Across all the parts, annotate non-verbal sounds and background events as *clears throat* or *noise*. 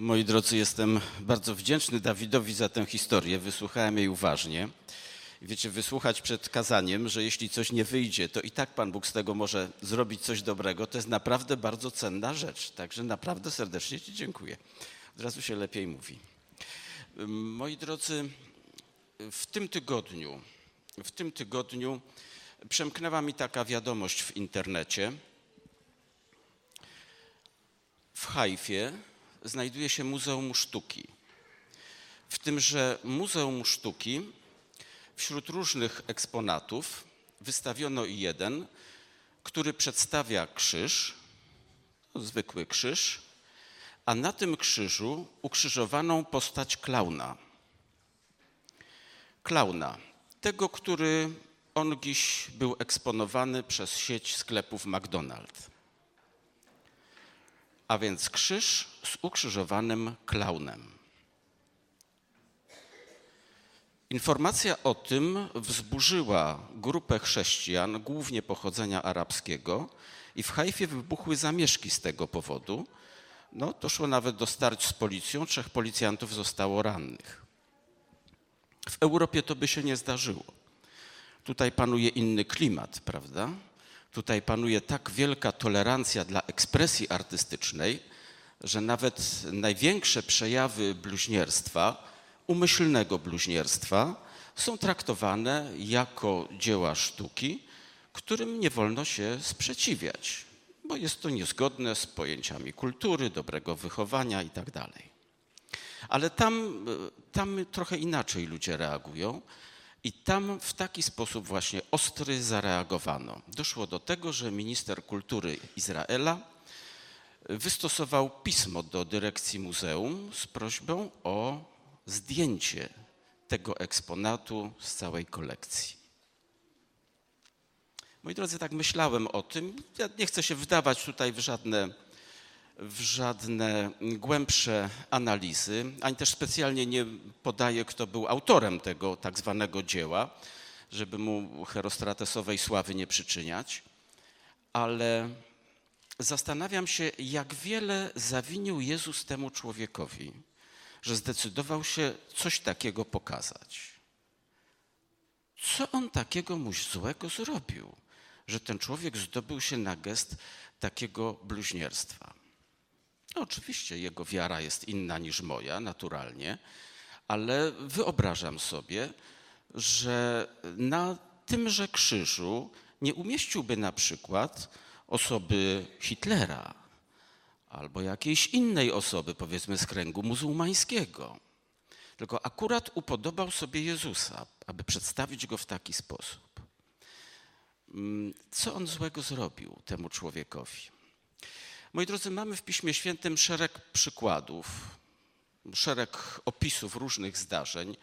Moi drodzy, jestem bardzo wdzięczny Dawidowi za tę historię. Wysłuchałem jej uważnie. Wiecie, wysłuchać przed kazaniem, że jeśli coś nie wyjdzie, to i tak Pan Bóg z tego może zrobić coś dobrego, to jest naprawdę bardzo cenna rzecz. Także naprawdę serdecznie Ci dziękuję. Od razu się lepiej mówi. Moi drodzy, w tym tygodniu, w tym tygodniu przemknęła mi taka wiadomość w internecie. W Hajfie znajduje się Muzeum Sztuki. W tymże Muzeum Sztuki wśród różnych eksponatów wystawiono jeden, który przedstawia krzyż, no, zwykły krzyż, a na tym krzyżu ukrzyżowaną postać klauna. Klauna, tego, który ongiś był eksponowany przez sieć sklepów McDonald's. A więc krzyż z ukrzyżowanym klaunem. Informacja o tym wzburzyła grupę chrześcijan, głównie pochodzenia arabskiego, i w Hajfie wybuchły zamieszki z tego powodu. No, doszło nawet do starć z policją, trzech policjantów zostało rannych. W Europie to by się nie zdarzyło. Tutaj panuje inny klimat, prawda? Tutaj panuje tak wielka tolerancja dla ekspresji artystycznej, że nawet największe przejawy bluźnierstwa, umyślnego bluźnierstwa, są traktowane jako dzieła sztuki, którym nie wolno się sprzeciwiać, bo jest to niezgodne z pojęciami kultury, dobrego wychowania itd. Tak Ale tam, tam trochę inaczej ludzie reagują. I tam w taki sposób właśnie ostry zareagowano. Doszło do tego, że minister kultury Izraela wystosował pismo do dyrekcji muzeum z prośbą o zdjęcie tego eksponatu z całej kolekcji. Moi drodzy, tak myślałem o tym. Ja nie chcę się wdawać tutaj w żadne w żadne głębsze analizy, ani też specjalnie nie podaję, kto był autorem tego tak zwanego dzieła, żeby mu herostratesowej sławy nie przyczyniać, ale zastanawiam się, jak wiele zawinił Jezus temu człowiekowi, że zdecydował się coś takiego pokazać. Co on takiego mu złego zrobił, że ten człowiek zdobył się na gest takiego bluźnierstwa? No, oczywiście jego wiara jest inna niż moja, naturalnie, ale wyobrażam sobie, że na tymże krzyżu nie umieściłby na przykład osoby Hitlera albo jakiejś innej osoby, powiedzmy z kręgu muzułmańskiego. Tylko akurat upodobał sobie Jezusa, aby przedstawić go w taki sposób. Mm, co on złego zrobił temu człowiekowi? Moi drodzy, mamy w Piśmie Świętym szereg przykładów, szereg opisów różnych zdarzeń,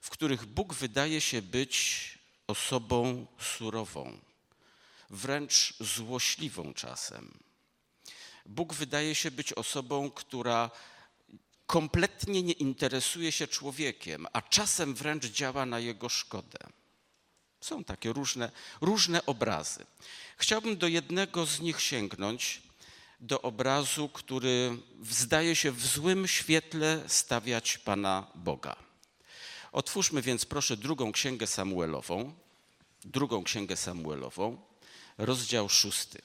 w których Bóg wydaje się być osobą surową, wręcz złośliwą czasem. Bóg wydaje się być osobą, która kompletnie nie interesuje się człowiekiem, a czasem wręcz działa na jego szkodę. Są takie różne, różne obrazy. Chciałbym do jednego z nich sięgnąć do obrazu, który zdaje się w złym świetle stawiać Pana Boga. Otwórzmy więc proszę drugą księgę Samuelową, drugą księgę Samuelową, rozdział szósty.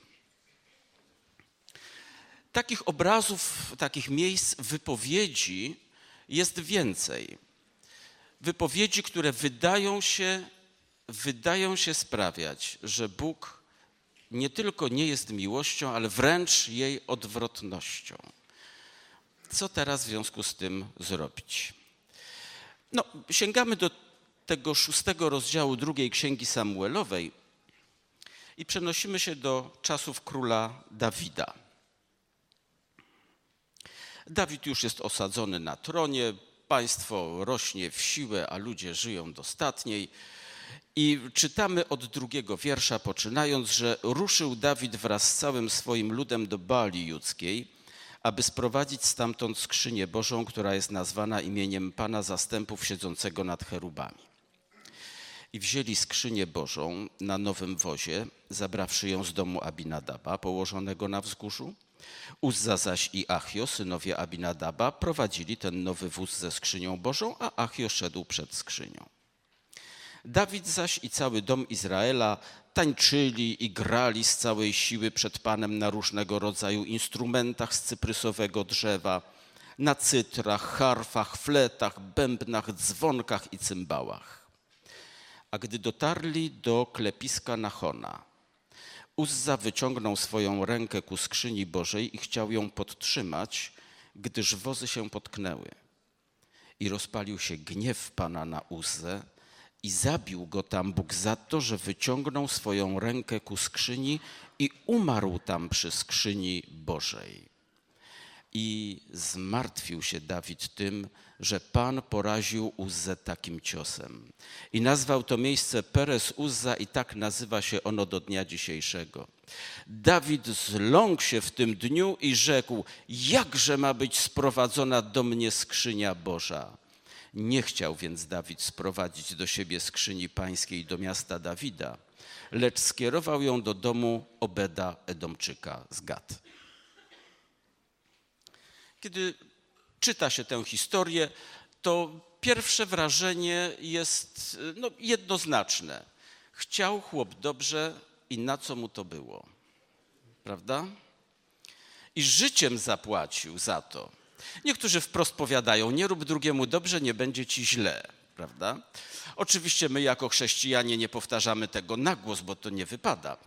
Takich obrazów, takich miejsc wypowiedzi jest więcej. Wypowiedzi, które wydają się, wydają się sprawiać, że Bóg nie tylko nie jest miłością, ale wręcz jej odwrotnością. Co teraz w związku z tym zrobić? No, sięgamy do tego szóstego rozdziału drugiej księgi Samuelowej i przenosimy się do czasów króla Dawida. Dawid już jest osadzony na tronie, państwo rośnie w siłę, a ludzie żyją dostatniej. I czytamy od drugiego wiersza, poczynając, że ruszył Dawid wraz z całym swoim ludem do Bali Judzkiej, aby sprowadzić stamtąd skrzynię Bożą, która jest nazwana imieniem Pana zastępów siedzącego nad cherubami. I wzięli skrzynię Bożą na nowym wozie, zabrawszy ją z domu Abinadaba, położonego na wzgórzu, Uzza zaś i Achio, synowie Abinadaba, prowadzili ten nowy wóz ze skrzynią Bożą, a Achio szedł przed skrzynią. Dawid zaś i cały dom Izraela tańczyli i grali z całej siły przed Panem na różnego rodzaju instrumentach z cyprysowego drzewa, na cytrach, harfach, fletach, bębnach, dzwonkach i cymbałach. A gdy dotarli do klepiska Nachona, Uzza wyciągnął swoją rękę ku skrzyni Bożej i chciał ją podtrzymać, gdyż wozy się potknęły. I rozpalił się gniew Pana na Uzzę i zabił go tam Bóg za to, że wyciągnął swoją rękę ku skrzyni i umarł tam przy skrzyni Bożej. I zmartwił się Dawid tym, że Pan poraził Uzzę takim ciosem. I nazwał to miejsce Perez Uzza i tak nazywa się ono do dnia dzisiejszego. Dawid zląkł się w tym dniu i rzekł, jakże ma być sprowadzona do mnie skrzynia Boża. Nie chciał więc Dawid sprowadzić do siebie skrzyni pańskiej do miasta Dawida, lecz skierował ją do domu Obeda Edomczyka z Gad. Kiedy czyta się tę historię, to pierwsze wrażenie jest no, jednoznaczne. Chciał chłop dobrze i na co mu to było? Prawda? I życiem zapłacił za to. Niektórzy wprost powiadają, nie rób drugiemu dobrze, nie będzie ci źle, prawda? Oczywiście my jako chrześcijanie nie powtarzamy tego na głos, bo to nie wypada.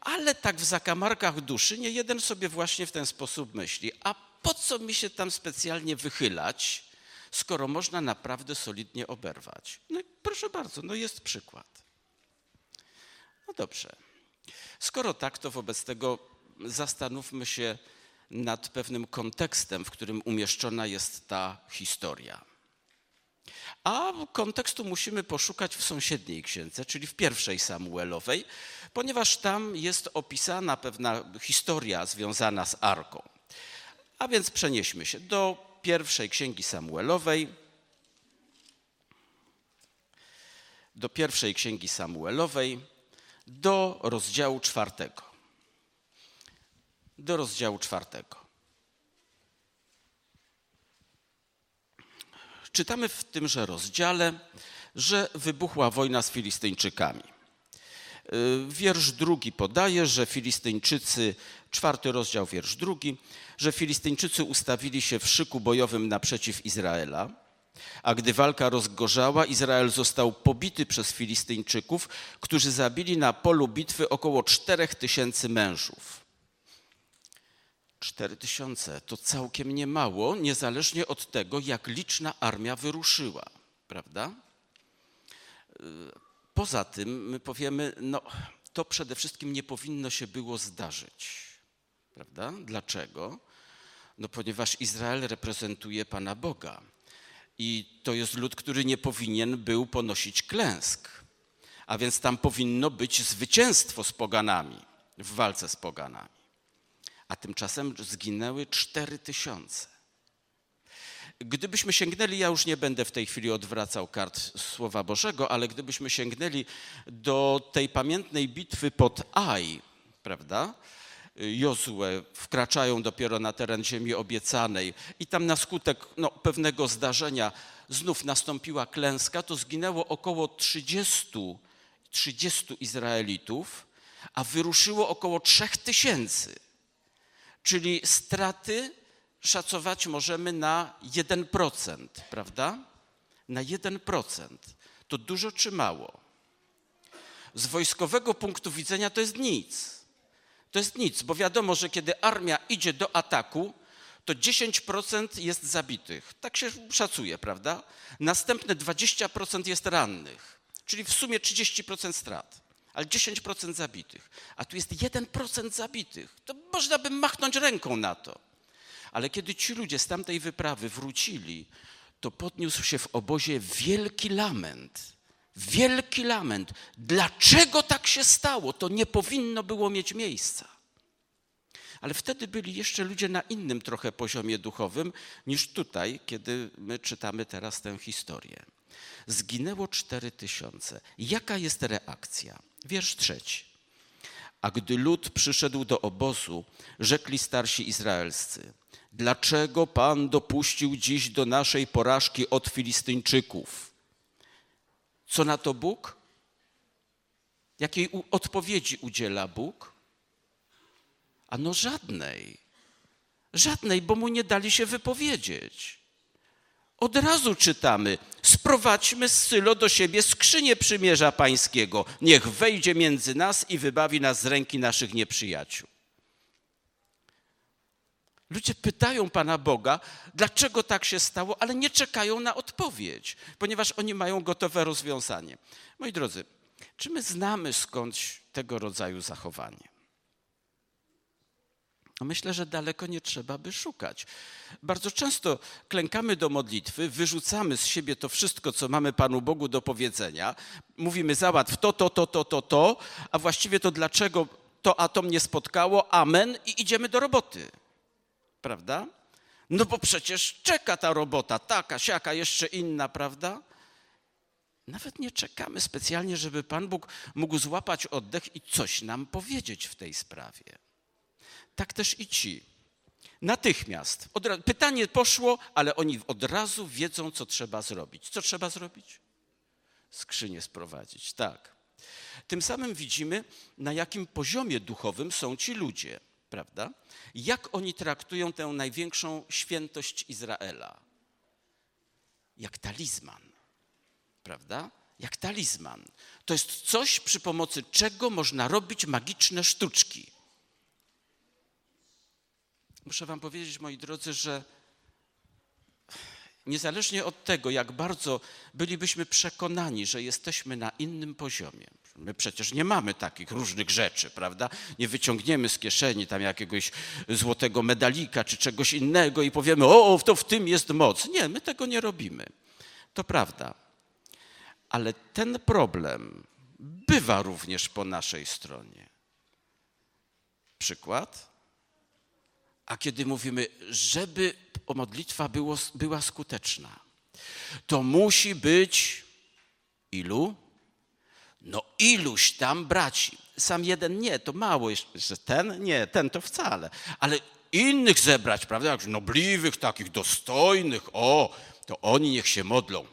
Ale tak w zakamarkach duszy nie jeden sobie właśnie w ten sposób myśli. A po co mi się tam specjalnie wychylać, skoro można naprawdę solidnie oberwać? No proszę bardzo, no jest przykład. No dobrze. Skoro tak, to wobec tego zastanówmy się, nad pewnym kontekstem, w którym umieszczona jest ta historia. A kontekstu musimy poszukać w sąsiedniej księdze, czyli w pierwszej Samuelowej, ponieważ tam jest opisana pewna historia związana z arką. A więc przenieśmy się do pierwszej księgi Samuelowej. Do pierwszej księgi Samuelowej, do rozdziału czwartego do rozdziału czwartego. Czytamy w tymże rozdziale, że wybuchła wojna z Filistyńczykami. Y, wiersz drugi podaje, że Filistyńczycy, czwarty rozdział, wiersz drugi, że Filistyńczycy ustawili się w szyku bojowym naprzeciw Izraela, a gdy walka rozgorzała, Izrael został pobity przez Filistyńczyków, którzy zabili na polu bitwy około czterech tysięcy mężów. Cztery tysiące to całkiem niemało, niezależnie od tego, jak liczna armia wyruszyła, prawda? Poza tym my powiemy, no to przede wszystkim nie powinno się było zdarzyć, prawda? Dlaczego? No ponieważ Izrael reprezentuje Pana Boga i to jest lud, który nie powinien był ponosić klęsk, a więc tam powinno być zwycięstwo z poganami, w walce z poganami a tymczasem zginęły cztery tysiące. Gdybyśmy sięgnęli, ja już nie będę w tej chwili odwracał kart Słowa Bożego, ale gdybyśmy sięgnęli do tej pamiętnej bitwy pod Aj, prawda? Jozue wkraczają dopiero na teren ziemi obiecanej i tam na skutek no, pewnego zdarzenia znów nastąpiła klęska, to zginęło około 30, 30 Izraelitów, a wyruszyło około 3000 czyli straty szacować możemy na 1%, prawda? Na 1%. To dużo czy mało? Z wojskowego punktu widzenia to jest nic. To jest nic, bo wiadomo, że kiedy armia idzie do ataku, to 10% jest zabitych. Tak się szacuje, prawda? Następne 20% jest rannych, czyli w sumie 30% strat ale 10% zabitych. A tu jest 1% zabitych. To można by machnąć ręką na to. Ale kiedy ci ludzie z tamtej wyprawy wrócili, to podniósł się w obozie wielki lament. Wielki lament. Dlaczego tak się stało? To nie powinno było mieć miejsca. Ale wtedy byli jeszcze ludzie na innym trochę poziomie duchowym niż tutaj, kiedy my czytamy teraz tę historię. Zginęło cztery tysiące. Jaka jest reakcja? Wiersz trzeci. A gdy lud przyszedł do obozu, rzekli starsi izraelscy: Dlaczego Pan dopuścił dziś do naszej porażki od Filistyńczyków? Co na to Bóg? Jakiej odpowiedzi udziela Bóg? Ano żadnej. Żadnej, bo mu nie dali się wypowiedzieć. Od razu czytamy: Sprowadźmy z Sylo do siebie skrzynię przymierza pańskiego. Niech wejdzie między nas i wybawi nas z ręki naszych nieprzyjaciół. Ludzie pytają Pana Boga, dlaczego tak się stało, ale nie czekają na odpowiedź, ponieważ oni mają gotowe rozwiązanie. Moi drodzy, czy my znamy skądś tego rodzaju zachowanie? Myślę, że daleko nie trzeba by szukać. Bardzo często klękamy do modlitwy, wyrzucamy z siebie to wszystko, co mamy Panu Bogu do powiedzenia, mówimy załatw to, to, to, to, to, to, a właściwie to dlaczego to a to mnie spotkało, amen i idziemy do roboty. Prawda? No bo przecież czeka ta robota, taka, siaka, jeszcze inna, prawda? Nawet nie czekamy specjalnie, żeby Pan Bóg mógł złapać oddech i coś nam powiedzieć w tej sprawie tak też i ci. Natychmiast. Pytanie poszło, ale oni od razu wiedzą, co trzeba zrobić. Co trzeba zrobić? Skrzynię sprowadzić, tak. Tym samym widzimy, na jakim poziomie duchowym są ci ludzie, prawda? Jak oni traktują tę największą świętość Izraela? Jak talizman, prawda? Jak talizman. To jest coś, przy pomocy czego można robić magiczne sztuczki. Muszę Wam powiedzieć, moi drodzy, że niezależnie od tego, jak bardzo bylibyśmy przekonani, że jesteśmy na innym poziomie, my przecież nie mamy takich różnych rzeczy, prawda? Nie wyciągniemy z kieszeni tam jakiegoś złotego medalika czy czegoś innego i powiemy, o, to w tym jest moc. Nie, my tego nie robimy. To prawda. Ale ten problem bywa również po naszej stronie. Przykład? A kiedy mówimy, żeby modlitwa było, była skuteczna, to musi być ilu? No iluś tam braci. Sam jeden nie, to mało jeszcze. Ten nie, ten to wcale. Ale innych zebrać, prawda? Jak nobliwych, takich dostojnych, o, to oni niech się modlą.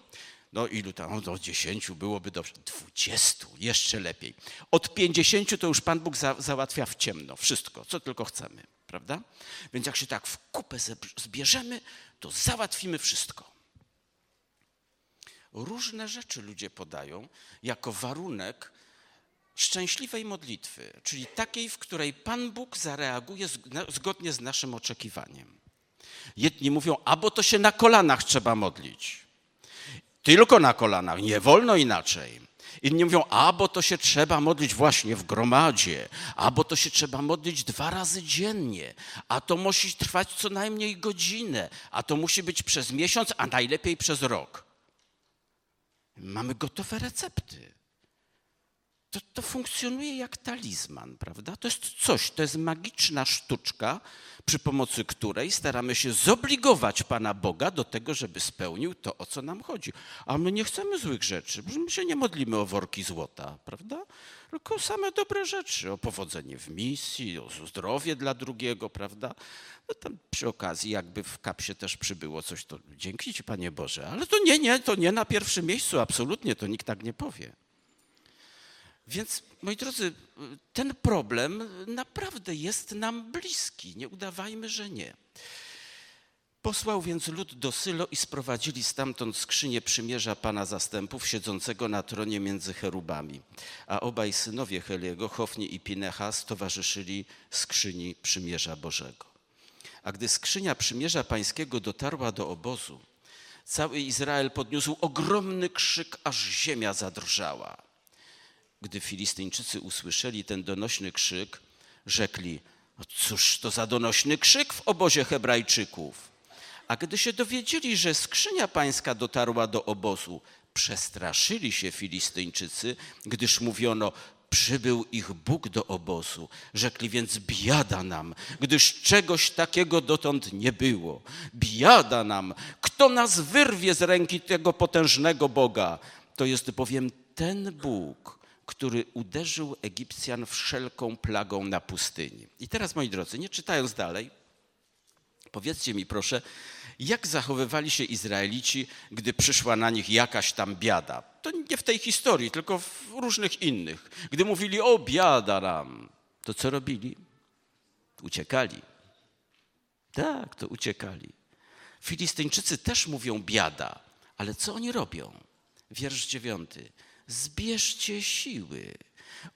No ilu tam? No, dziesięciu byłoby dobrze. Dwudziestu, jeszcze lepiej. Od pięćdziesięciu to już Pan Bóg za, załatwia w ciemno. Wszystko, co tylko chcemy prawda? Więc jak się tak w kupę zbierzemy, to załatwimy wszystko. Różne rzeczy ludzie podają jako warunek szczęśliwej modlitwy, czyli takiej, w której Pan Bóg zareaguje zgodnie z naszym oczekiwaniem. Jedni mówią, albo to się na kolanach trzeba modlić. Tylko na kolanach, nie wolno inaczej. Inni mówią, a bo to się trzeba modlić właśnie w gromadzie, a bo to się trzeba modlić dwa razy dziennie, a to musi trwać co najmniej godzinę, a to musi być przez miesiąc, a najlepiej przez rok. Mamy gotowe recepty. To, to funkcjonuje jak talizman, prawda? To jest coś, to jest magiczna sztuczka, przy pomocy której staramy się zobligować Pana Boga do tego, żeby spełnił to, o co nam chodzi. A my nie chcemy złych rzeczy, my się nie modlimy o worki złota, prawda? Tylko same dobre rzeczy, o powodzenie w misji, o zdrowie dla drugiego, prawda? No tam przy okazji jakby w kapsie też przybyło coś, to dzięki Ci Panie Boże. Ale to nie, nie, to nie na pierwszym miejscu, absolutnie, to nikt tak nie powie. Więc, moi drodzy, ten problem naprawdę jest nam bliski. Nie udawajmy, że nie. Posłał więc lud do Sylo i sprowadzili stamtąd skrzynię przymierza Pana zastępów, siedzącego na tronie między cherubami. A obaj synowie Heliego, Hofni i Pinechas, towarzyszyli skrzyni przymierza Bożego. A gdy skrzynia przymierza pańskiego dotarła do obozu, cały Izrael podniósł ogromny krzyk, aż ziemia zadrżała. Gdy Filistyńczycy usłyszeli ten donośny krzyk, rzekli: no Cóż to za donośny krzyk w obozie Hebrajczyków? A gdy się dowiedzieli, że skrzynia pańska dotarła do obozu, przestraszyli się Filistyńczycy, gdyż mówiono: Przybył ich Bóg do obozu. Rzekli więc: Biada nam, gdyż czegoś takiego dotąd nie było. Biada nam, kto nas wyrwie z ręki tego potężnego Boga. To jest bowiem ten Bóg, który uderzył Egipcjan wszelką plagą na pustyni. I teraz, moi drodzy, nie czytając dalej, powiedzcie mi proszę, jak zachowywali się Izraelici, gdy przyszła na nich jakaś tam biada? To nie w tej historii, tylko w różnych innych. Gdy mówili, o biada nam, to co robili? Uciekali. Tak, to uciekali. Filistyńczycy też mówią biada, ale co oni robią? Wiersz dziewiąty. Zbierzcie siły.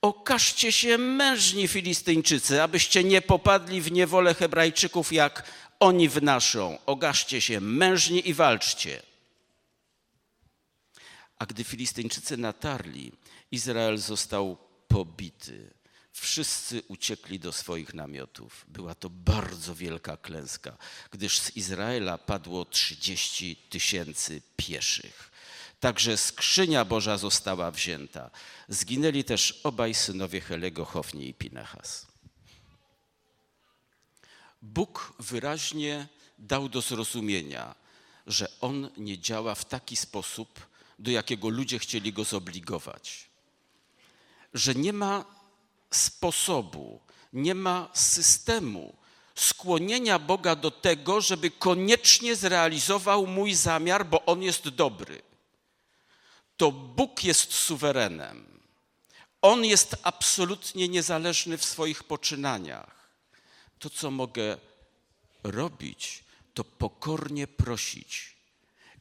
Okażcie się mężni Filistyńczycy, abyście nie popadli w niewolę Hebrajczyków, jak oni w naszą. Okażcie się mężni i walczcie. A gdy Filistyńczycy natarli, Izrael został pobity. Wszyscy uciekli do swoich namiotów. Była to bardzo wielka klęska, gdyż z Izraela padło 30 tysięcy pieszych. Także skrzynia Boża została wzięta. Zginęli też obaj synowie Helego, Hofni i Pinechas. Bóg wyraźnie dał do zrozumienia, że On nie działa w taki sposób, do jakiego ludzie chcieli Go zobligować. Że nie ma sposobu, nie ma systemu skłonienia Boga do tego, żeby koniecznie zrealizował mój zamiar, bo On jest dobry. To Bóg jest suwerenem. On jest absolutnie niezależny w swoich poczynaniach. To, co mogę robić, to pokornie prosić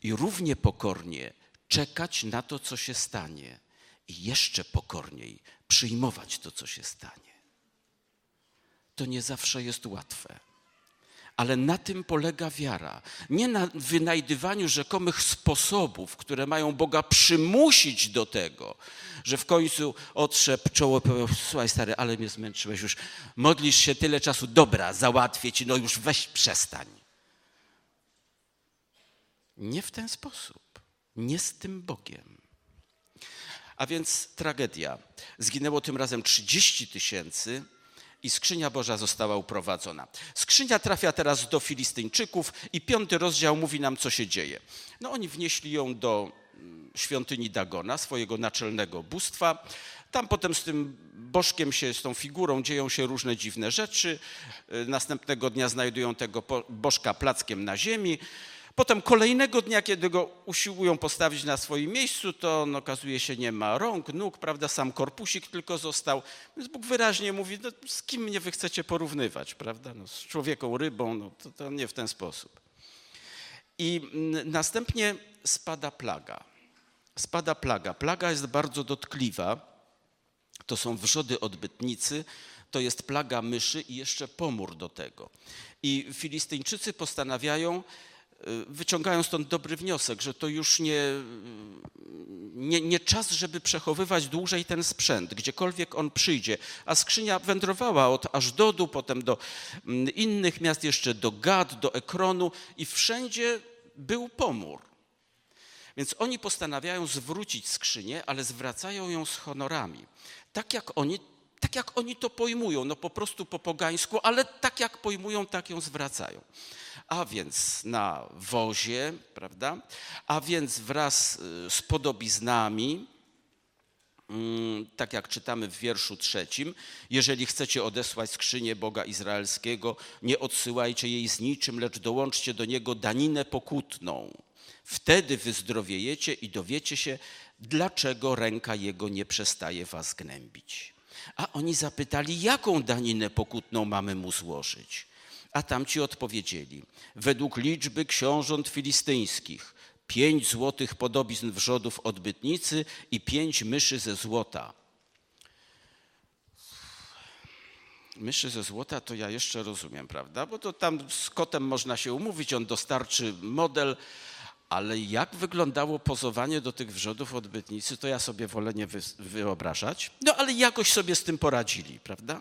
i równie pokornie czekać na to, co się stanie, i jeszcze pokorniej przyjmować to, co się stanie. To nie zawsze jest łatwe. Ale na tym polega wiara. Nie na wynajdywaniu rzekomych sposobów, które mają Boga przymusić do tego, że w końcu otrzep czoło, powiedział, słuchaj stary, ale mnie zmęczyłeś już, modlisz się tyle czasu, dobra, załatwię ci, no już weź przestań. Nie w ten sposób, nie z tym Bogiem. A więc tragedia. Zginęło tym razem 30 tysięcy i skrzynia Boża została uprowadzona. Skrzynia trafia teraz do Filistyńczyków i piąty rozdział mówi nam, co się dzieje. No oni wnieśli ją do mm, świątyni Dagona, swojego naczelnego bóstwa. Tam potem z tym bożkiem się, z tą figurą dzieją się różne dziwne rzeczy. Y, następnego dnia znajdują tego bożka plackiem na ziemi. Potem kolejnego dnia, kiedy go usiłują postawić na swoim miejscu, to on okazuje się nie ma rąk, nóg, prawda, sam korpusik tylko został. Więc Bóg wyraźnie mówi, no, z kim mnie wy chcecie porównywać, prawda, no, z człowieką, rybą, no, to, to nie w ten sposób. I następnie spada plaga. Spada plaga. Plaga jest bardzo dotkliwa. To są wrzody odbytnicy, to jest plaga myszy i jeszcze pomór do tego. I Filistyńczycy postanawiają, wyciągają stąd dobry wniosek, że to już nie, nie, nie, czas, żeby przechowywać dłużej ten sprzęt, gdziekolwiek on przyjdzie. A skrzynia wędrowała od Ażdodu, potem do mm, innych miast, jeszcze do Gad, do Ekronu i wszędzie był pomór. Więc oni postanawiają zwrócić skrzynię, ale zwracają ją z honorami. Tak jak oni, tak jak oni to pojmują, no po prostu po pogańsku, ale tak jak pojmują, tak ją zwracają a więc na wozie, prawda? A więc wraz y, z podobiznami, mm, tak jak czytamy w wierszu trzecim, jeżeli chcecie odesłać skrzynię Boga Izraelskiego, nie odsyłajcie jej z niczym, lecz dołączcie do niego daninę pokutną. Wtedy wyzdrowiejecie i dowiecie się, dlaczego ręka jego nie przestaje was gnębić. A oni zapytali, jaką daninę pokutną mamy mu złożyć? A tamci odpowiedzieli, według liczby książąt filistyńskich, pięć złotych podobizn wrzodów odbytnicy i pięć myszy ze złota. Myszy ze złota to ja jeszcze rozumiem, prawda? Bo to tam z kotem można się umówić, on dostarczy model, ale jak wyglądało pozowanie do tych wrzodów odbytnicy, to ja sobie wolę nie wyobrażać. No ale jakoś sobie z tym poradzili, prawda?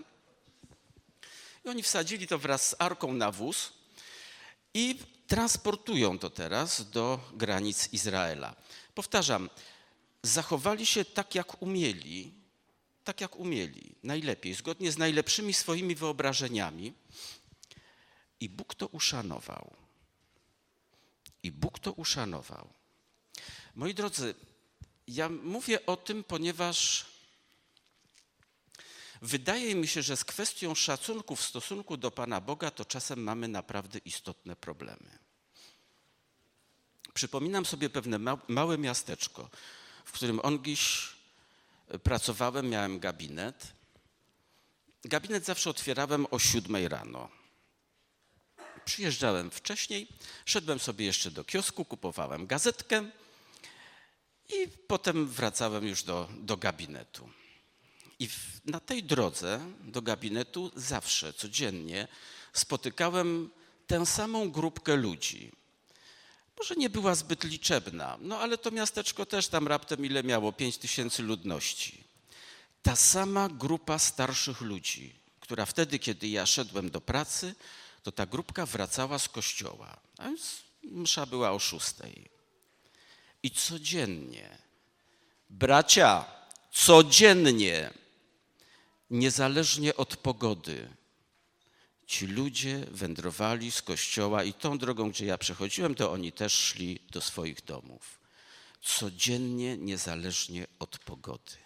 I oni wsadzili to wraz z arką na wóz i transportują to teraz do granic Izraela. Powtarzam, zachowali się tak, jak umieli, tak jak umieli, najlepiej, zgodnie z najlepszymi swoimi wyobrażeniami. I Bóg to uszanował. I Bóg to uszanował. Moi drodzy, ja mówię o tym, ponieważ wydaje mi się, że z kwestią szacunku w stosunku do Pana Boga to czasem mamy naprawdę istotne problemy. Przypominam sobie pewne małe miasteczko, w którym ongiś pracowałem, miałem gabinet. Gabinet zawsze otwierałem o siódmej rano. Przyjeżdżałem wcześniej, szedłem sobie jeszcze do kiosku, kupowałem gazetkę i potem wracałem już do, do gabinetu. I w, na tej drodze do gabinetu zawsze, codziennie spotykałem tę samą grupkę ludzi. Może nie była zbyt liczebna, no ale to miasteczko też tam raptem ile miało? Pięć tysięcy ludności. Ta sama grupa starszych ludzi, która wtedy, kiedy ja szedłem do pracy, to ta grupka wracała z kościoła. A więc msza była o szóstej. I codziennie, bracia, codziennie, niezależnie od pogody, ci ludzie wędrowali z kościoła i tą drogą, gdzie ja przechodziłem, to oni też szli do swoich domów. Codziennie, niezależnie od pogody.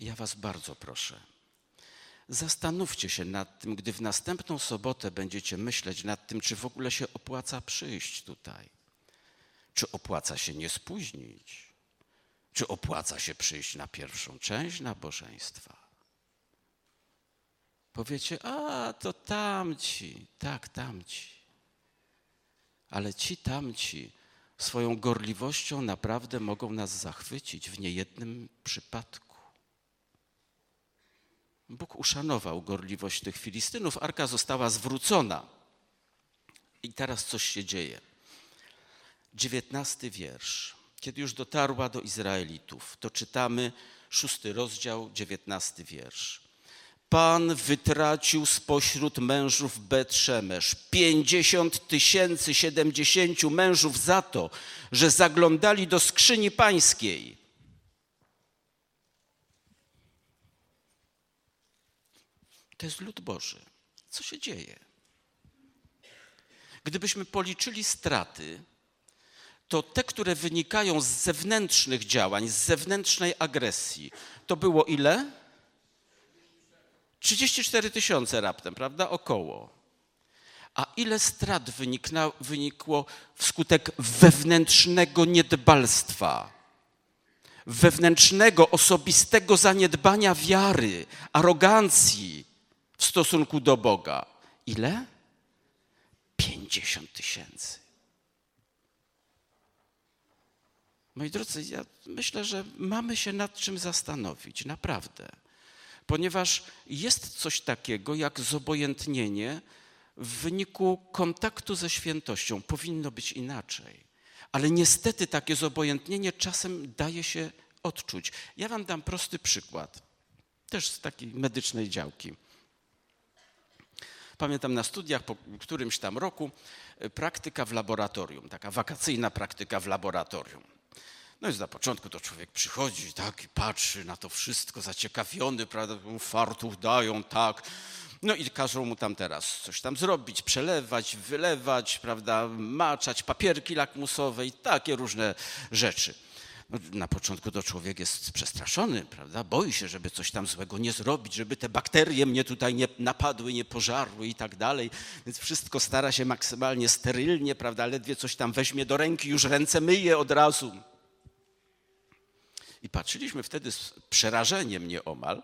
Ja Was bardzo proszę, zastanówcie się nad tym, gdy w następną sobotę będziecie myśleć nad tym, czy w ogóle się opłaca przyjść tutaj. Czy opłaca się nie spóźnić? Czy opłaca się przyjść na pierwszą część nabożeństwa? Powiecie, a to tamci, tak, tamci. Ale ci tamci swoją gorliwością naprawdę mogą nas zachwycić w niejednym przypadku. Bóg uszanował gorliwość tych Filistynów, arka została zwrócona. I teraz coś się dzieje. Dziewiętnasty wiersz. Kiedy już dotarła do Izraelitów, to czytamy szósty rozdział, dziewiętnasty wiersz. Pan wytracił spośród mężów Betrzemesz pięćdziesiąt tysięcy siedemdziesięciu mężów za to, że zaglądali do skrzyni pańskiej. To jest lud Boży. Co się dzieje? Gdybyśmy policzyli straty, to te, które wynikają z zewnętrznych działań, z zewnętrznej agresji, to było ile? 34 tysiące raptem, prawda? Około. A ile strat wynikna, wynikło wskutek wewnętrznego niedbalstwa, wewnętrznego, osobistego zaniedbania wiary, arogancji w stosunku do Boga? Ile? 50 tysięcy. Moi drodzy, ja myślę, że mamy się nad czym zastanowić, naprawdę. Ponieważ jest coś takiego jak zobojętnienie w wyniku kontaktu ze świętością. Powinno być inaczej. Ale niestety takie zobojętnienie czasem daje się odczuć. Ja wam dam prosty przykład, też z takiej medycznej działki. Pamiętam na studiach po którymś tam roku praktyka w laboratorium, taka wakacyjna praktyka w laboratorium. No więc na początku to człowiek przychodzi tak i patrzy na to wszystko, zaciekawiony, prawda, fartuch dają, tak. No i każą mu tam teraz coś tam zrobić, przelewać, wylewać, prawda, maczać, papierki lakmusowe i takie różne rzeczy. No, na początku to człowiek jest przestraszony, prawda? Boi się, żeby coś tam złego nie zrobić, żeby te bakterie mnie tutaj nie napadły, nie pożarły i tak dalej. Więc wszystko stara się maksymalnie sterylnie, prawda? Ledwie coś tam weźmie do ręki, już ręce myje od razu. I patrzyliśmy wtedy z przerażeniem nieomal,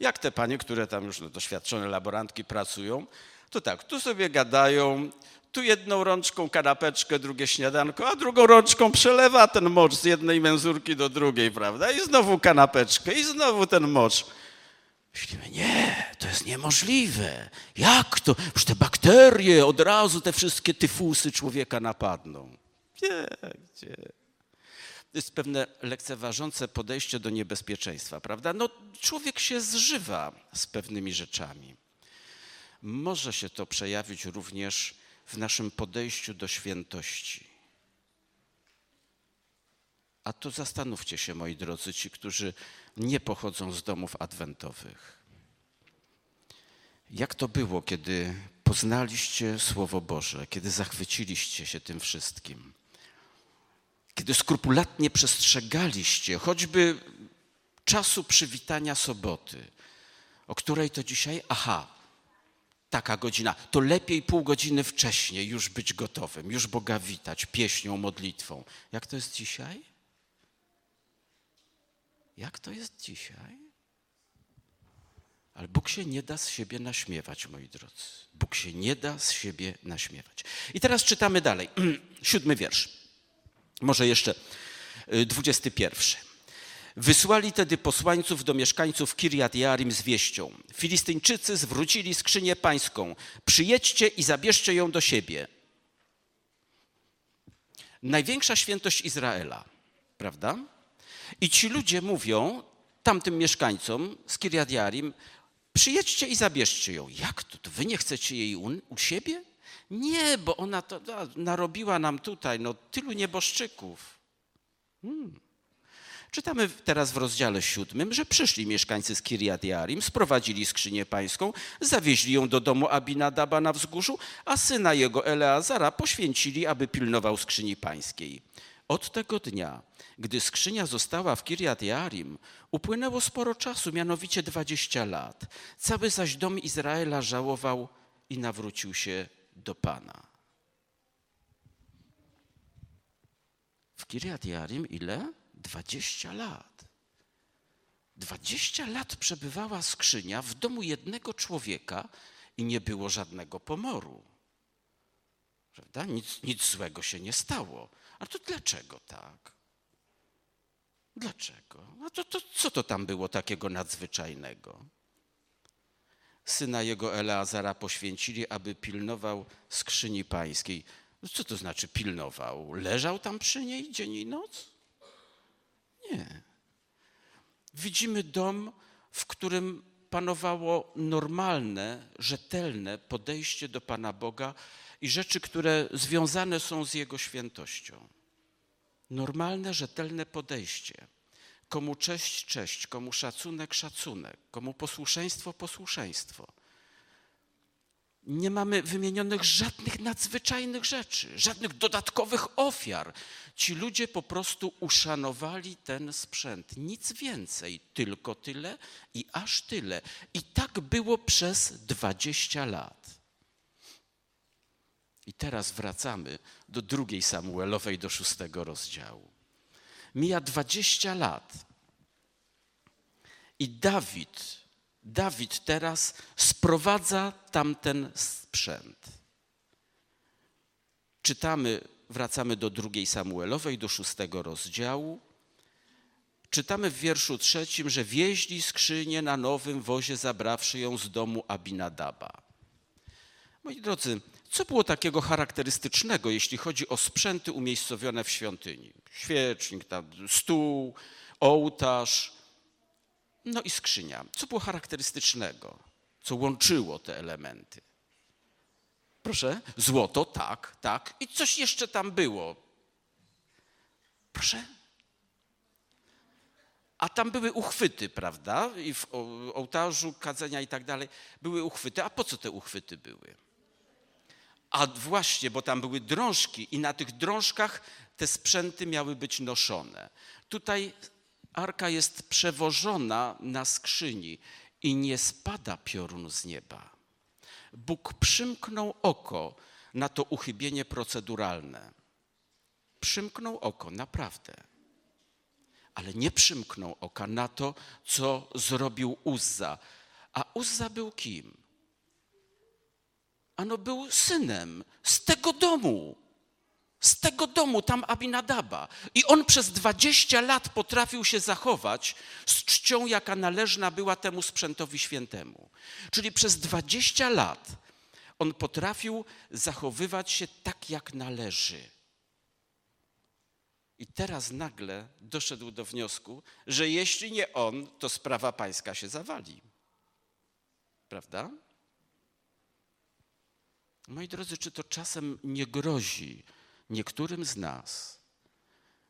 jak te panie, które tam już no, doświadczone laborantki pracują, to tak, tu sobie gadają, tu jedną rączką kanapeczkę, drugie śniadanko, a drugą rączką przelewa ten mocz z jednej menzurki do drugiej, prawda? I znowu kanapeczkę, i znowu ten mocz. Myślimy, nie, to jest niemożliwe. Jak to? Już te bakterie od razu, te wszystkie tyfusy człowieka napadną. Nie, gdzie? Jest pewne lekceważące podejście do niebezpieczeństwa, prawda? No, człowiek się zżywa z pewnymi rzeczami. Może się to przejawić również w naszym podejściu do świętości. A to zastanówcie się, moi drodzy, ci, którzy nie pochodzą z domów adwentowych. Jak to było, kiedy poznaliście Słowo Boże, kiedy zachwyciliście się tym wszystkim? Kiedy skrupulatnie przestrzegaliście choćby czasu przywitania soboty. O której to dzisiaj? Aha, taka godzina. To lepiej pół godziny wcześniej już być gotowym, już Boga witać pieśnią, modlitwą. Jak to jest dzisiaj? Jak to jest dzisiaj? Ale Bóg się nie da z siebie naśmiewać, moi drodzy. Bóg się nie da z siebie naśmiewać. I teraz czytamy dalej. *clears throat* Siódmy wiersz. Może jeszcze y, dwudziesty pierwszy. Wysłali tedy posłańców do mieszkańców Kirjat Jarim z wieścią. Filistyńczycy zwrócili skrzynię pańską. Przyjedźcie i zabierzcie ją do siebie. Największa świętość Izraela, prawda? I ci ludzie mówią tamtym mieszkańcom z Kirjat Jarim, przyjedźcie i zabierzcie ją. Jak to? to wy nie chcecie jej u, u siebie? Nie, bo ona to narobiła nam tutaj no, tylu nieboszczyków. Hmm. Czytamy teraz w rozdziale siódmym, że przyszli mieszkańcy z Kirjat Jarim, sprowadzili skrzynię pańską, zawieźli ją do domu Abinadaba na wzgórzu, a syna jego Eleazara poświęcili, aby pilnował skrzyni pańskiej. Od tego dnia, gdy skrzynia została w Kirjat Jarim, upłynęło sporo czasu, mianowicie dwadzieścia lat. Cały zaś dom Izraela żałował i nawrócił się do Pana. W Kirjat Jarim ile? Dwadzieścia lat. Dwadzieścia lat przebywała skrzynia w domu jednego człowieka i nie było żadnego pomoru. Prawda? Nic, nic złego się nie stało. A to dlaczego tak? Dlaczego? A to, to co to tam było takiego nadzwyczajnego? Syna jego Eleazara poświęcili, aby pilnował skrzyni pańskiej. No co to znaczy pilnował? Leżał tam przy niej dzień i noc? Nie. Widzimy dom, w którym panowało normalne, rzetelne podejście do Pana Boga i rzeczy, które związane są z Jego świętością. Normalne, rzetelne podejście. Komu cześć, cześć, komu szacunek, szacunek, komu posłuszeństwo, posłuszeństwo nie mamy wymienionych żadnych nadzwyczajnych rzeczy, żadnych dodatkowych ofiar. Ci ludzie po prostu uszanowali ten sprzęt. Nic więcej, tylko tyle i aż tyle. I tak było przez 20 lat. I teraz wracamy do drugiej Samuelowej, do szóstego rozdziału. Mija 20 lat. I Dawid Dawid teraz sprowadza tamten sprzęt. Czytamy, wracamy do drugiej Samuelowej, do szóstego rozdziału. Czytamy w wierszu trzecim, że wieźli skrzynię na nowym wozie, zabrawszy ją z domu Abinadaba. Moi drodzy, co było takiego charakterystycznego, jeśli chodzi o sprzęty umiejscowione w świątyni? Świecznik, stół, ołtarz, no i skrzynia. Co było charakterystycznego? Co łączyło te elementy? Proszę, złoto, tak, tak. I coś jeszcze tam było. Proszę. A tam były uchwyty, prawda? I w ołtarzu, kadzenia i tak dalej były uchwyty. A po co te uchwyty były? A właśnie, bo tam były drążki i na tych drążkach te sprzęty miały być noszone. Tutaj arka jest przewożona na skrzyni i nie spada piorun z nieba. Bóg przymknął oko na to uchybienie proceduralne. Przymknął oko, naprawdę. Ale nie przymknął oka na to, co zrobił Uzza. A Uzza był kim? Ano był synem z tego domu z tego domu, tam Abinadaba. I on przez 20 lat potrafił się zachować z czcią, jaka należna była temu sprzętowi świętemu. Czyli przez 20 lat on potrafił zachowywać się tak, jak należy. I teraz nagle doszedł do wniosku, że jeśli nie on, to sprawa pańska się zawali. Prawda? Moi drodzy, czy to czasem nie grozi, niektórym z nas,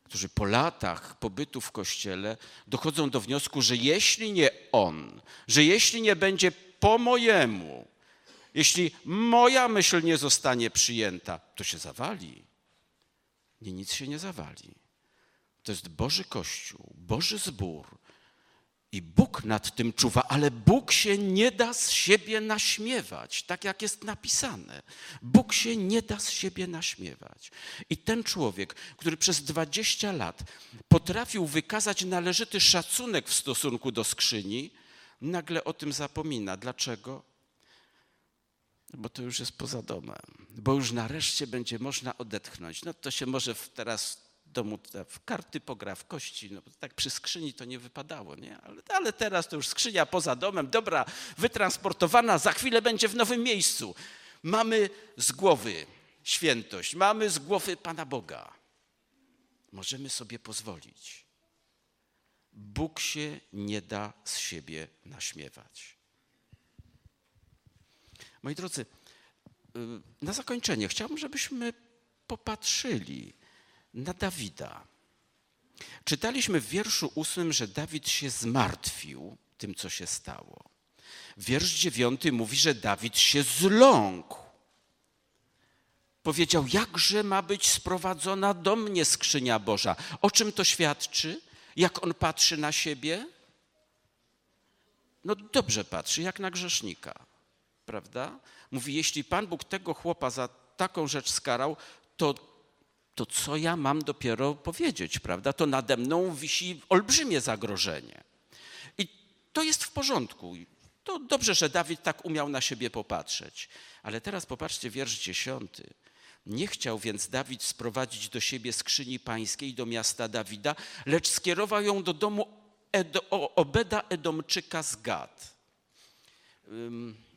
którzy po latach pobytu w kościele dochodzą do wniosku, że jeśli nie on, że jeśli nie będzie po mojemu, jeśli moja myśl nie zostanie przyjęta, to się zawali. Nie, nic się nie zawali. To jest Boży Kościół, Boży zbór. I Bóg nad tym czuwa, ale Bóg się nie da z siebie naśmiewać, tak jak jest napisane. Bóg się nie da z siebie naśmiewać. I ten człowiek, który przez 20 lat potrafił wykazać należyty szacunek w stosunku do skrzyni, nagle o tym zapomina. Dlaczego? Bo to już jest poza domem, bo już nareszcie będzie można odetchnąć. No to się może teraz domu w karty pogra, w kości. No, tak przy skrzyni to nie wypadało, nie? Ale, ale teraz to już skrzynia poza domem, dobra, wytransportowana, za chwilę będzie w nowym miejscu. Mamy z głowy świętość, mamy z głowy Pana Boga. Możemy sobie pozwolić. Bóg się nie da z siebie naśmiewać. Moi drodzy, y, na zakończenie chciałbym, żebyśmy popatrzyli na Dawida. Czytaliśmy w wierszu ósmym, że Dawid się zmartwił tym, co się stało. Wiersz dziewiąty mówi, że Dawid się zląkł. Powiedział, jakże ma być sprowadzona do mnie skrzynia Boża. O czym to świadczy? Jak on patrzy na siebie? No dobrze patrzy, jak na grzesznika, prawda? Mówi, jeśli Pan Bóg tego chłopa za taką rzecz skarał, to to co ja mam dopiero powiedzieć, prawda? To nade mną wisi olbrzymie zagrożenie. I to jest w porządku. To dobrze, że Dawid tak umiał na siebie popatrzeć. Ale teraz popatrzcie wiersz dziesiąty. Nie chciał więc Dawid sprowadzić do siebie skrzyni pańskiej do miasta Dawida, lecz skierował ją do domu Obeda Edomczyka z Gad.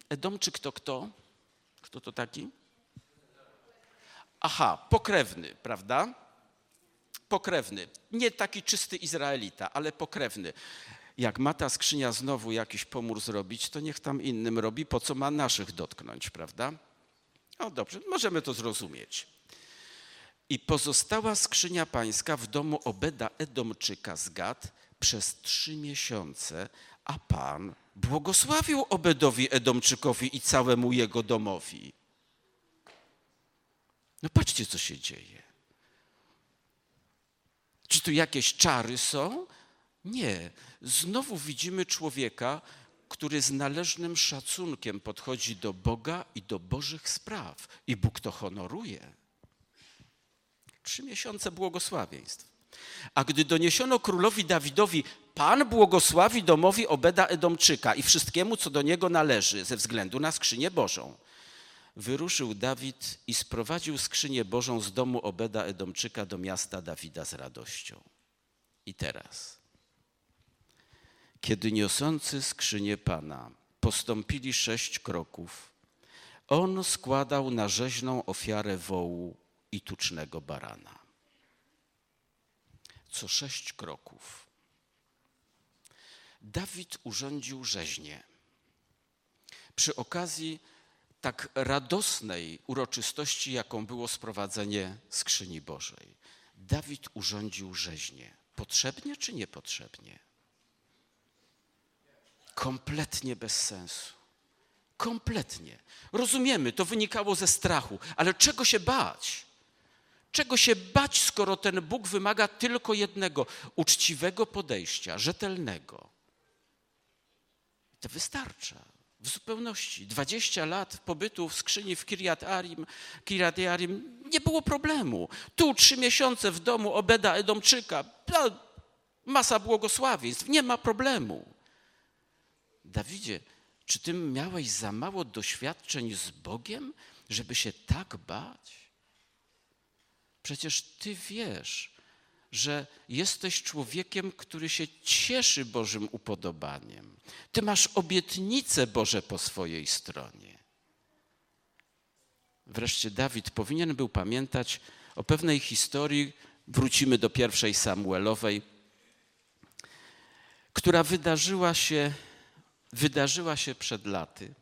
Edomczyk to kto? Kto to taki? Aha, pokrewny, prawda? Pokrewny. Nie taki czysty Izraelita, ale pokrewny. Jak ma ta skrzynia znowu jakiś pomór zrobić, to niech tam innym robi, po co ma naszych dotknąć, prawda? O dobrze, możemy to zrozumieć. I pozostała skrzynia pańska w domu Obeda Edomczyka z Gad przez trzy miesiące, a Pan błogosławił Obedowi Edomczykowi i całemu jego domowi. No patrzcie, co się dzieje. Czy tu jakieś czary są? Nie. Znowu widzimy człowieka, który z należnym szacunkiem podchodzi do Boga i do Bożych spraw. I Bóg to honoruje. Trzy miesiące błogosławieństw. A gdy doniesiono królowi Dawidowi, Pan błogosławi domowi Obeda Edomczyka i wszystkiemu, co do niego należy, ze względu na skrzynię Bożą wyruszył Dawid i sprowadził skrzynię Bożą z domu Obeda Edomczyka do miasta Dawida z radością. I teraz, kiedy niosący skrzynię Pana postąpili sześć kroków, on składał na rzeźną ofiarę wołu i tucznego barana. Co sześć kroków. Dawid urządził rzeźnię. Przy okazji tak radosnej uroczystości, jaką było sprowadzenie skrzyni Bożej. Dawid urządził rzeźnię. Potrzebnie czy niepotrzebnie? Kompletnie bez sensu. Kompletnie. Rozumiemy, to wynikało ze strachu, ale czego się bać? Czego się bać, skoro ten Bóg wymaga tylko jednego uczciwego podejścia, rzetelnego? To wystarcza w zupełności. 20 lat pobytu w skrzyni w Kiriat Arim, Kiriat Arim nie było problemu. Tu trzy miesiące w domu Obeda Edomczyka, masa błogosławieństw, nie ma problemu. Dawidzie, czy ty miałeś za mało doświadczeń z Bogiem, żeby się tak bać? Przecież ty wiesz, że jesteś człowiekiem, który się cieszy Bożym upodobaniem. Ty masz obietnice Boże po swojej stronie. Wreszcie Dawid powinien był pamiętać o pewnej historii, wrócimy do pierwszej Samuelowej, która wydarzyła się, wydarzyła się przed laty.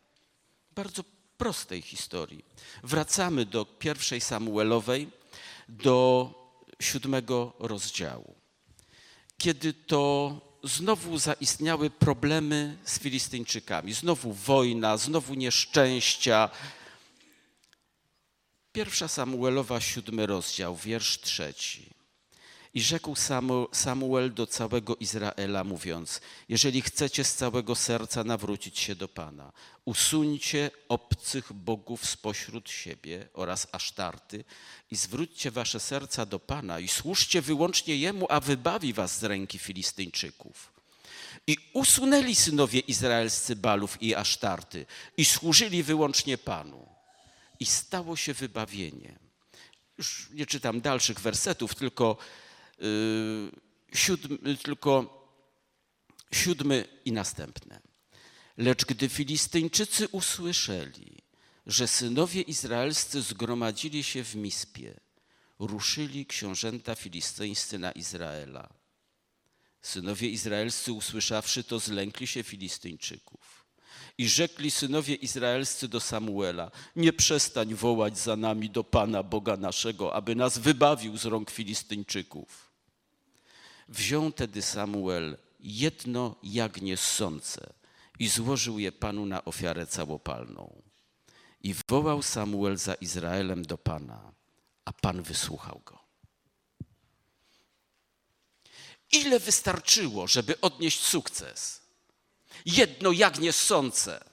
Bardzo prostej historii. Wracamy do pierwszej Samuelowej, do siódmego rozdziału. Kiedy to znowu zaistniały problemy z Filistyńczykami, znowu wojna, znowu nieszczęścia. Pierwsza Samuelowa, siódmy rozdział, wiersz trzeci. I rzekł Samu- Samuel do całego Izraela, mówiąc: Jeżeli chcecie z całego serca nawrócić się do Pana, usuńcie obcych bogów spośród siebie oraz asztarty i zwróćcie wasze serca do Pana i służcie wyłącznie Jemu, a wybawi was z ręki Filistyńczyków. I usunęli synowie izraelscy Balów i Asztarty i służyli wyłącznie Panu. I stało się wybawienie. Już nie czytam dalszych wersetów, tylko, siódmy, tylko siódmy i następne. Lecz gdy Filistyńczycy usłyszeli, że synowie izraelscy zgromadzili się w Mispie, ruszyli książęta filistyńscy na Izraela. Synowie izraelscy usłyszawszy to, zlękli się Filistyńczyków. I rzekli synowie izraelscy do Samuela: Nie przestań wołać za nami do Pana Boga naszego, aby nas wybawił z rąk Filistyńczyków. Wziął tedy Samuel jedno jagnię ssące i złożył je Panu na ofiarę całopalną. I wołał Samuel za Izraelem do Pana, a Pan wysłuchał go. Ile wystarczyło, żeby odnieść sukces? Jedno jagnię ssące.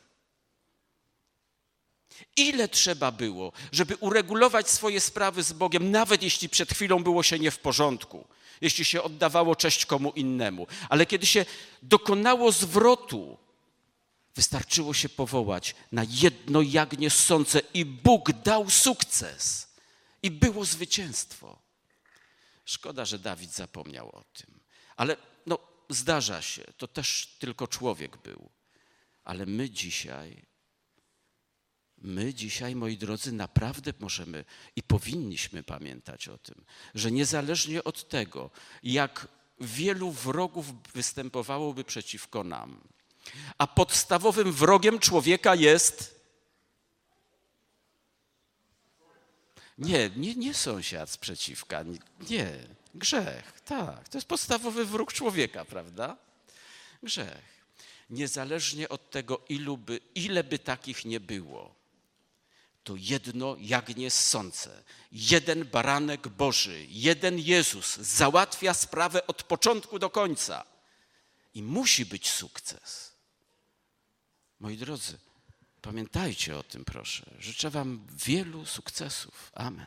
Ile trzeba było, żeby uregulować swoje sprawy z Bogiem, nawet jeśli przed chwilą było się nie w porządku, jeśli się oddawało cześć komu innemu, ale kiedy się dokonało zwrotu, wystarczyło się powołać na jedno jagnię ssące i Bóg dał sukces i było zwycięstwo. Szkoda, że Dawid zapomniał o tym. Ale no, zdarza się, to też tylko człowiek był. Ale my dzisiaj, my dzisiaj, moi drodzy, naprawdę możemy i powinniśmy pamiętać o tym, że niezależnie od tego, jak wielu wrogów występowałoby przeciwko nam, a podstawowym wrogiem człowieka jest Nie, nie, nie sąsiad sprzeciwka. Nie, grzech. Tak, to jest podstawowy wróg człowieka, prawda? Grzech. Niezależnie od tego, ilu by, ile by takich nie było, to jedno jagnię ssące, jeden baranek Boży, jeden Jezus załatwia sprawę od początku do końca. I musi być sukces. Moi drodzy, Pamiętajcie o tym, proszę. Życzę Wam wielu sukcesów. Amen.